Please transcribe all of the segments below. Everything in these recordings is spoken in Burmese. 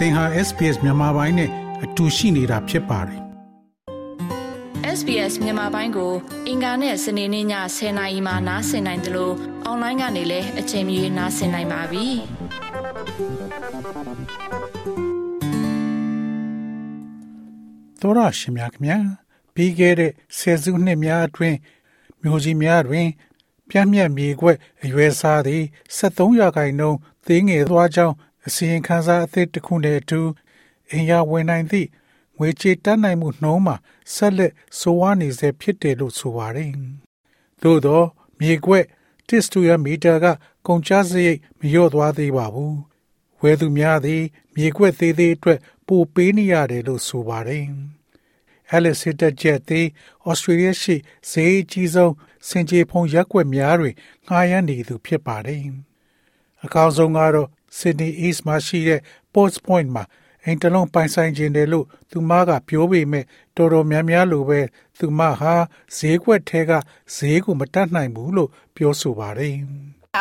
သင်ဟာ SPS မြန်မာပိုင်းနဲ့အတူရှိနေတာဖြစ်ပါတယ် SBS မြန်မာပိုင်းကို အင်ကာနဲ့စနေနေ့ည10:00နာရီမှနားဆင်နိုင်တယ်လို့အွန်လိုင်းကနေလည်းအချိန်မီနားဆင်နိုင်ပါပြီ။သောရရှိမြခင်ဗျာပြီးခဲ့တဲ့ဆယ်စုနှစ်များအတွင်းမျိုးကြီးများတွင် ပြန့်မြတ်မြေခွက်အရွယ်စားသည်73ရာခိုင်နှုန်းသေးငယ်သွားကြောင်း အစီရင်ခံစာအသစ်တစ်ခုနဲ့အတူအင်ရဝင်နိုင်သည့်ငွေချေတတ်နိုင်မှုနှုန်းမှာဆက်လက်ဆိုးဝါးနေစေဖြစ်တယ်လို့ဆိုပါတယ်။သို့သောမြေခွက်တစ်စတူရမီတာကကုန်ကျစရိတ်မလျော့သွားသေးပါဘူး။ဝယ်သူများသည် မြေခွက်သေးသေးအတွက်ပိုပေးနေရတယ်လို့ဆိုပါတယ်။ Alice Hitter ကျက်သည်ဩစတြေးလျရှိဈေးကြီးဆုံးစင်ကြေဖုံရက်ွက်များတွင်ငှားရမ်းနေသူဖြစ်ပါတယ်။အကောင်းဆုံးကတော့ Sydney East မှာရှိတဲ့ Ports Point မှာအိမ်တလုံးပိုင်ဆိုင်ခြင်းတယ်လို့သူမကပြောပေမဲ့တော်တော်များများလိုပဲသူမဟာဈေးကွက်ထဲကဈေးကိုမတတ်နိုင်ဘူးလို့ပြောဆိုပါတယ်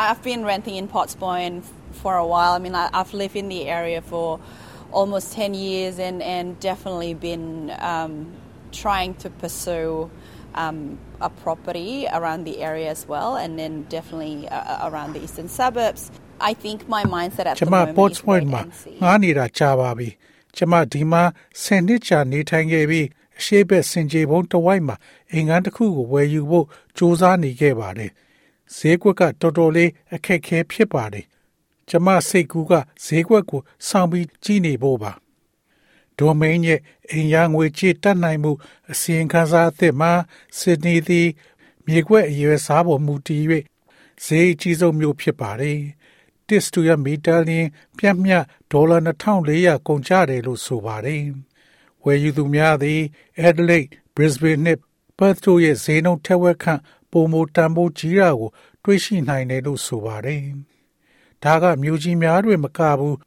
I've been renting in Potts Point for a while. I mean, I, I've lived in the area for almost 10 years and, and definitely been um, trying to pursue um, a property around the area as well, and then definitely uh, around the eastern suburbs. I think my mindset at ကျ the မ moment Ports is Point wait မှာ and see. ငားနေတာကြာပါပြီကျမဒီမှာ10နှစ်ကြာနေထိုင်ခဲ့ပြီးအရှိဘက်စင်ကြေဘုံတစ်ဝိုက်မှာအိမ်ငန်းတစ်ခုကိုဝယ်ယူဖို့စူးစမ်းနေခဲ့ပါတယ်ဈေးကွက်ကတော်တော်လေးအခက်ခဲဖြစ်ပါတယ်ကျမစိတ်ကူးကဈေးကွက်ကိုစောင့်ပြီးကြည့်နေဖို့ပါဒိုမိန်းရဲ့အိမ်ရငွေကြေးတတ်နိုင်မှုအစီရင်ခံစာအသစ်မှာစစ်နီသည်မြေကွက်အရွယ်စားပေါ်မူတည်၍ဈေးအကြီးဆုံးမျိုးဖြစ်ပါတယ်။ တစ်စတူရမီတာလျင်ပြတ်မြတ်ဒေါ်လာ2400ကုန်ကျတယ်လို့ဆိုပါတယ်။ဝယ်ယူသူများသည် Adelaide, Brisbane နှင့် Perth တို့ရဲ့ဈေးနှုန်းထက်ဝက်ခန့်ပုံမတန်ဖိုးကြီးတာကို တွေ့ရှိနိုင်တယ်လို့ဆိုပါတယ်။ဒါကမြို့ကြီးများတွင်မကဘူး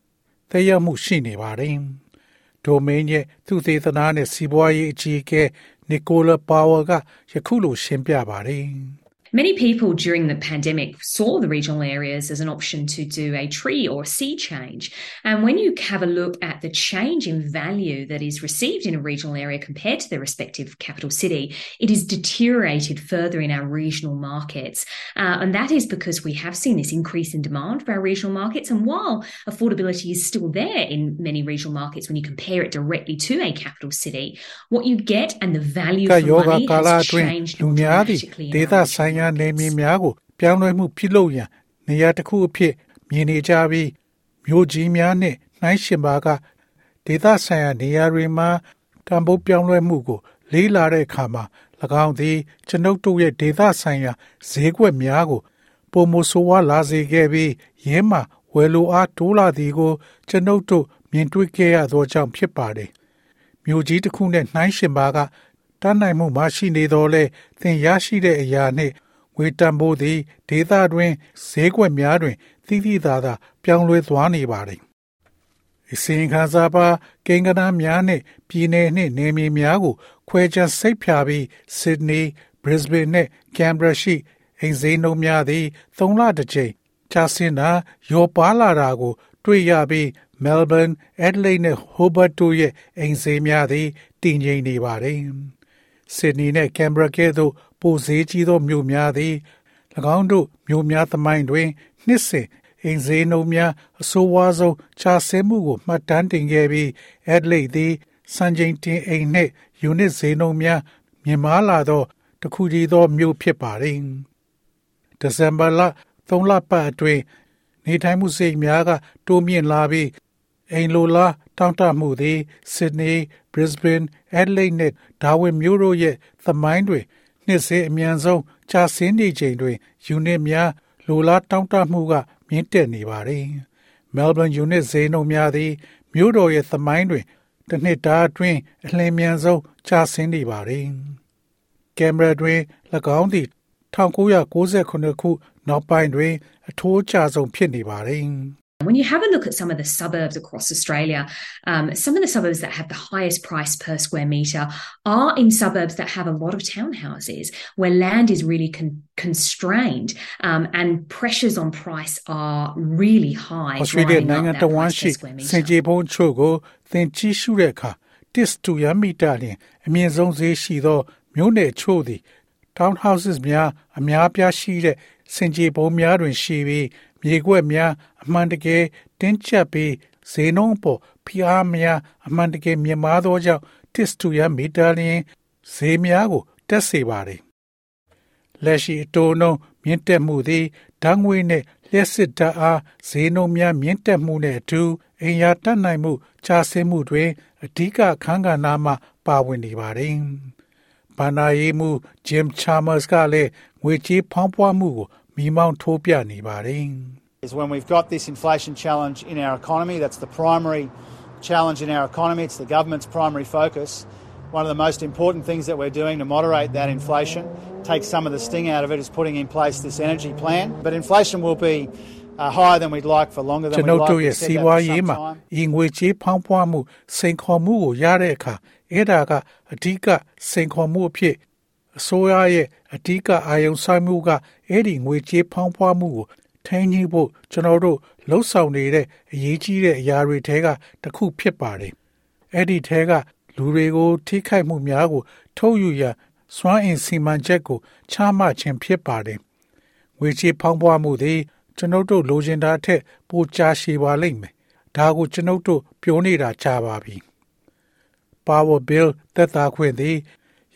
သက်ရောက်မှုရှိနေပါတယ်။ဒိုမိန်းရဲ့သူသေသနာနဲ့စီးပွားရေးအကြီးအကဲနီကိုလာပါဝါကယခုလိုရှင်းပြပါတယ်။ Many people during the pandemic saw the regional areas as an option to do a tree or a sea change. And when you have a look at the change in value that is received in a regional area compared to the respective capital city, it is deteriorated further in our regional markets. Uh, and that is because we have seen this increase in demand for our regional markets. And while affordability is still there in many regional markets, when you compare it directly to a capital city, what you get and the value for money has changed dramatically. များသည့် dramatically ဒေ in သ our ဆိုင်ရာနယ်မြေများကို ပြောင်းလဲမှုပြုလုပ်ရန် နေရာတစ်ခုအဖြစ် မြင်နေကြပြီး မြို့ကြီးများနှင့် နှိုင်းယှဉ်ပါက ဒေသဆိုင်ရာနေရာတွေမှာတံပိုးပြောင်းလဲမှုကို လေးလာတဲ့အခါမှာ၎င်းသည် ကျွန်ုပ်တို့ရဲ့ဒေသဆိုင်ရာဈေးကွက်များကိုပုံမဆိုးဝါးလာစေခဲ့ပြီးရင်းမှာဝယ်လိုအားတိုးလာသည်ကို ကျွန်ုပ်တို့မြင်တွေ့ခဲ့ရသောကြောင့်ဖြစ်ပါတယ်။မြို့ကြီးတစ်ခုနဲ့နှိုင်းယှဉ်ပါကတန်းနိုင်မှုမရှိနေတော့လဲသင်ရရှိတဲ့အရာနှင့် ငွေတန်ဖိုးသည်ဒေသတွင်ဈေးကွက်များတွင်သိသိသာသာ ပြောင်းလဲသွားနေပါတယ်။အစီရင်ခံစာပါကိန်းဂဏန်းများနှင့်ပြည်내နှင့်နယ်မြေများကို ခွဲခြားစိတ်ဖြာပြီး Sydney, Brisbane နှင့် Canberra ရှိအိမ်ဈေးနှုန်းများသည်၃လတစ်ကြိမ်ကျဆင်းတာရောပါလာတာကို တွေ့ရပြီး Melbourne, Adelaide နဲ့ Hobart တို့ရဲ့အိမ်ဈေးများသည်တည်ငြိမ်နေပါတယ်။ဆစ်ဒနီနဲ့ကင်ဘရာကဲ့သို့ ပိုဈေးကြီးသောမြို့များသည်၎င်းတို့မြို့များသမိုင်းတွင် နှစ်စဉ်အိမ်ဈေးနှုန်းများအဆိုးဝါးဆုံးခြားဆင်းမှုကိုမှတ်တမ်းတင်ခဲ့ပြီး Adelaide သည်စံချိန်တင်အိမ်နှင့်ယူနစ်ဈေးနှုန်းများမြင့်မားလာသောတစ်ခုတည်းသောမြို့ဖြစ်ပါတယ်။ဒီဇင်ဘာလ3လပတ်အတွင်းနေထိုင်မှုစိတ်များကတိုးမြင့်လာပြီးအိမ်လိုလားတောင်းတမှုသည် Sydney, Brisbane, Adelaide နဲ့ Darwin မြို့တို့ရဲ့သမိုင်းတွင် နှစ်စဉ်အမြန်ဆုံးကျဆင်းနေချိန်တွင်ယူနစ်များလိုလားတောင်းတမှုကမြင့်တက်နေပါတယ်။ Melbourne ယူနစ်ဈေးနှုန်းများသည်မြို့တော်ရဲ့သမိုင်းတွင်တစ်နှစ်တာအတွင်းအလင်းမြန်ဆုံးကျဆင်းနေပါတယ်။ကင်မရာတွင်၎င်းသည်1998ခုနောက်ပိုင်းတွင် အထိုးအကျဆုံးဖြစ်နေပါတယ်။ When you have a look at some of the suburbs across Australia, um, some of the suburbs that have the highest price per square metre are in suburbs that have a lot of townhouses where land is really con- constrained um, and pressures on price are really high. ဩစတြေးလျနိုင်ငံတဝမ်းရှိစင်ကြေဘုံချို့ကိုသင်ကြည့်ရှုတဲ့အခါတစ်တူရမီတာလျင်အမြင့်ဆုံးဈေးရှိသောမြို့နယ်ချို့သည် townhouses များအများပြားရှိတဲ့ စင်ကြေဘုံများတွင်ရှိပြီးမြေကွက်များအမှန်တကယ်တင်းကျပ်ပြီးဈေးနှုန်းပေါ်ဖိအားများအမှန်တကယ်မြင့်မားသောကြောင့်တစ်တူရမီတာလျင်ဈေးများကိုတက်စေပါသည်လက်ရှိအတိုးနှုန်းမြင့်တက်မှုသည်ဓာတ်ငွေနှင့်လျှက်စစ်ဓာတ်အားဈေးနှုန်းများမြင့်တက်မှုနှင့်အတူအိမ်ယာတက်နိုင်မှုချဆင်းမှုတွင်အဓိကအခန်းကဏ္ဍမှပါဝင်နေပါသည်။ဘာနာရေးမှု Jim Chalmers ကလည်းငွေကြေးဖောင်းပွားမှုကို မိမောင်းထိုးပြနေပါတယ်။ is when we've got this inflation challenge in our economy. That's the primary challenge in our economy. It's the government's primary focus. One of the most important things that we're doing to moderate that inflation, take some of the sting out of it, is putting in place this energy plan. But inflation will be uh, higher than we'd like for longer than ကျွန် we'd တော် like. တို့ We've ရဲ့ said စီး that ပွား for ရေး some မှာ time. ဤငွေကြေးဖောင်းပွားမှုစိန်ခေါ်မှုကိုရတဲ့အခါအဲ့ဒါကအဓိကစိန်ခေါ်မှုအဖြစ် အစိုးရရဲ့အဓိကအာရုံစိုက်မှုကအဲ့ဒီငွေကြေးဖောင်းပွားမှုကိုထိန်းညှိဖို့ကျွန်တော်တို့လှုပ်ဆောင်နေတဲ့အရေးကြီးတဲ့အရာတွေထဲကတစ်ခုဖြစ်ပါတယ်အဲ့ဒီထဲကလူတွေကိုထိခိုက်မှုများကို ထုတ်ယူရန်စွမ်းအင်စီမံချက်ကိုချမှတ်ခြင်းဖြစ်ပါတယ်ငွေကြေးဖောင်းပွားမှုသည်ကျွန်ုပ်တို့လိုချင်တာထက်ပိုကြာရှည်ပါလိမ့်မယ်။ဒါကိုကျွန်ုပ်တို့ပြောနေတာကြာပါပြီ။ Power Bill သက်သာခွင့်သည်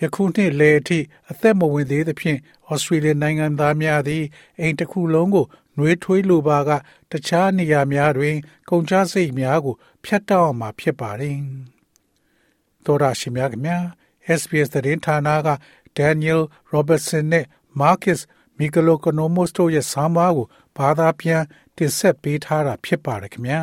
ယခုနှစ်လေအထိအသက်မဝင်သေးသဖြင့်ဩစတြေးလျနိုင်ငံသားများသည်အိမ်တစ်ခုလုံးကိုနှွေးထွေးလိုပါက တခြားနေရာများတွင် ကုန်ကျစရိတ်များကိုဖြတ်တောက်အောင်မှာဖြစ်ပါတယ်။သောရရှိမြခင်များ SBS သတင်းဌာနက Daniel Robertson နဲ့ Marcus Mikalokonomos တို့ရဲ့ဆောင်းပါးကိုဘာသာပြန်တင်ဆက်ပေးထားတာဖြစ်ပါတယ်ခင်ဗျာ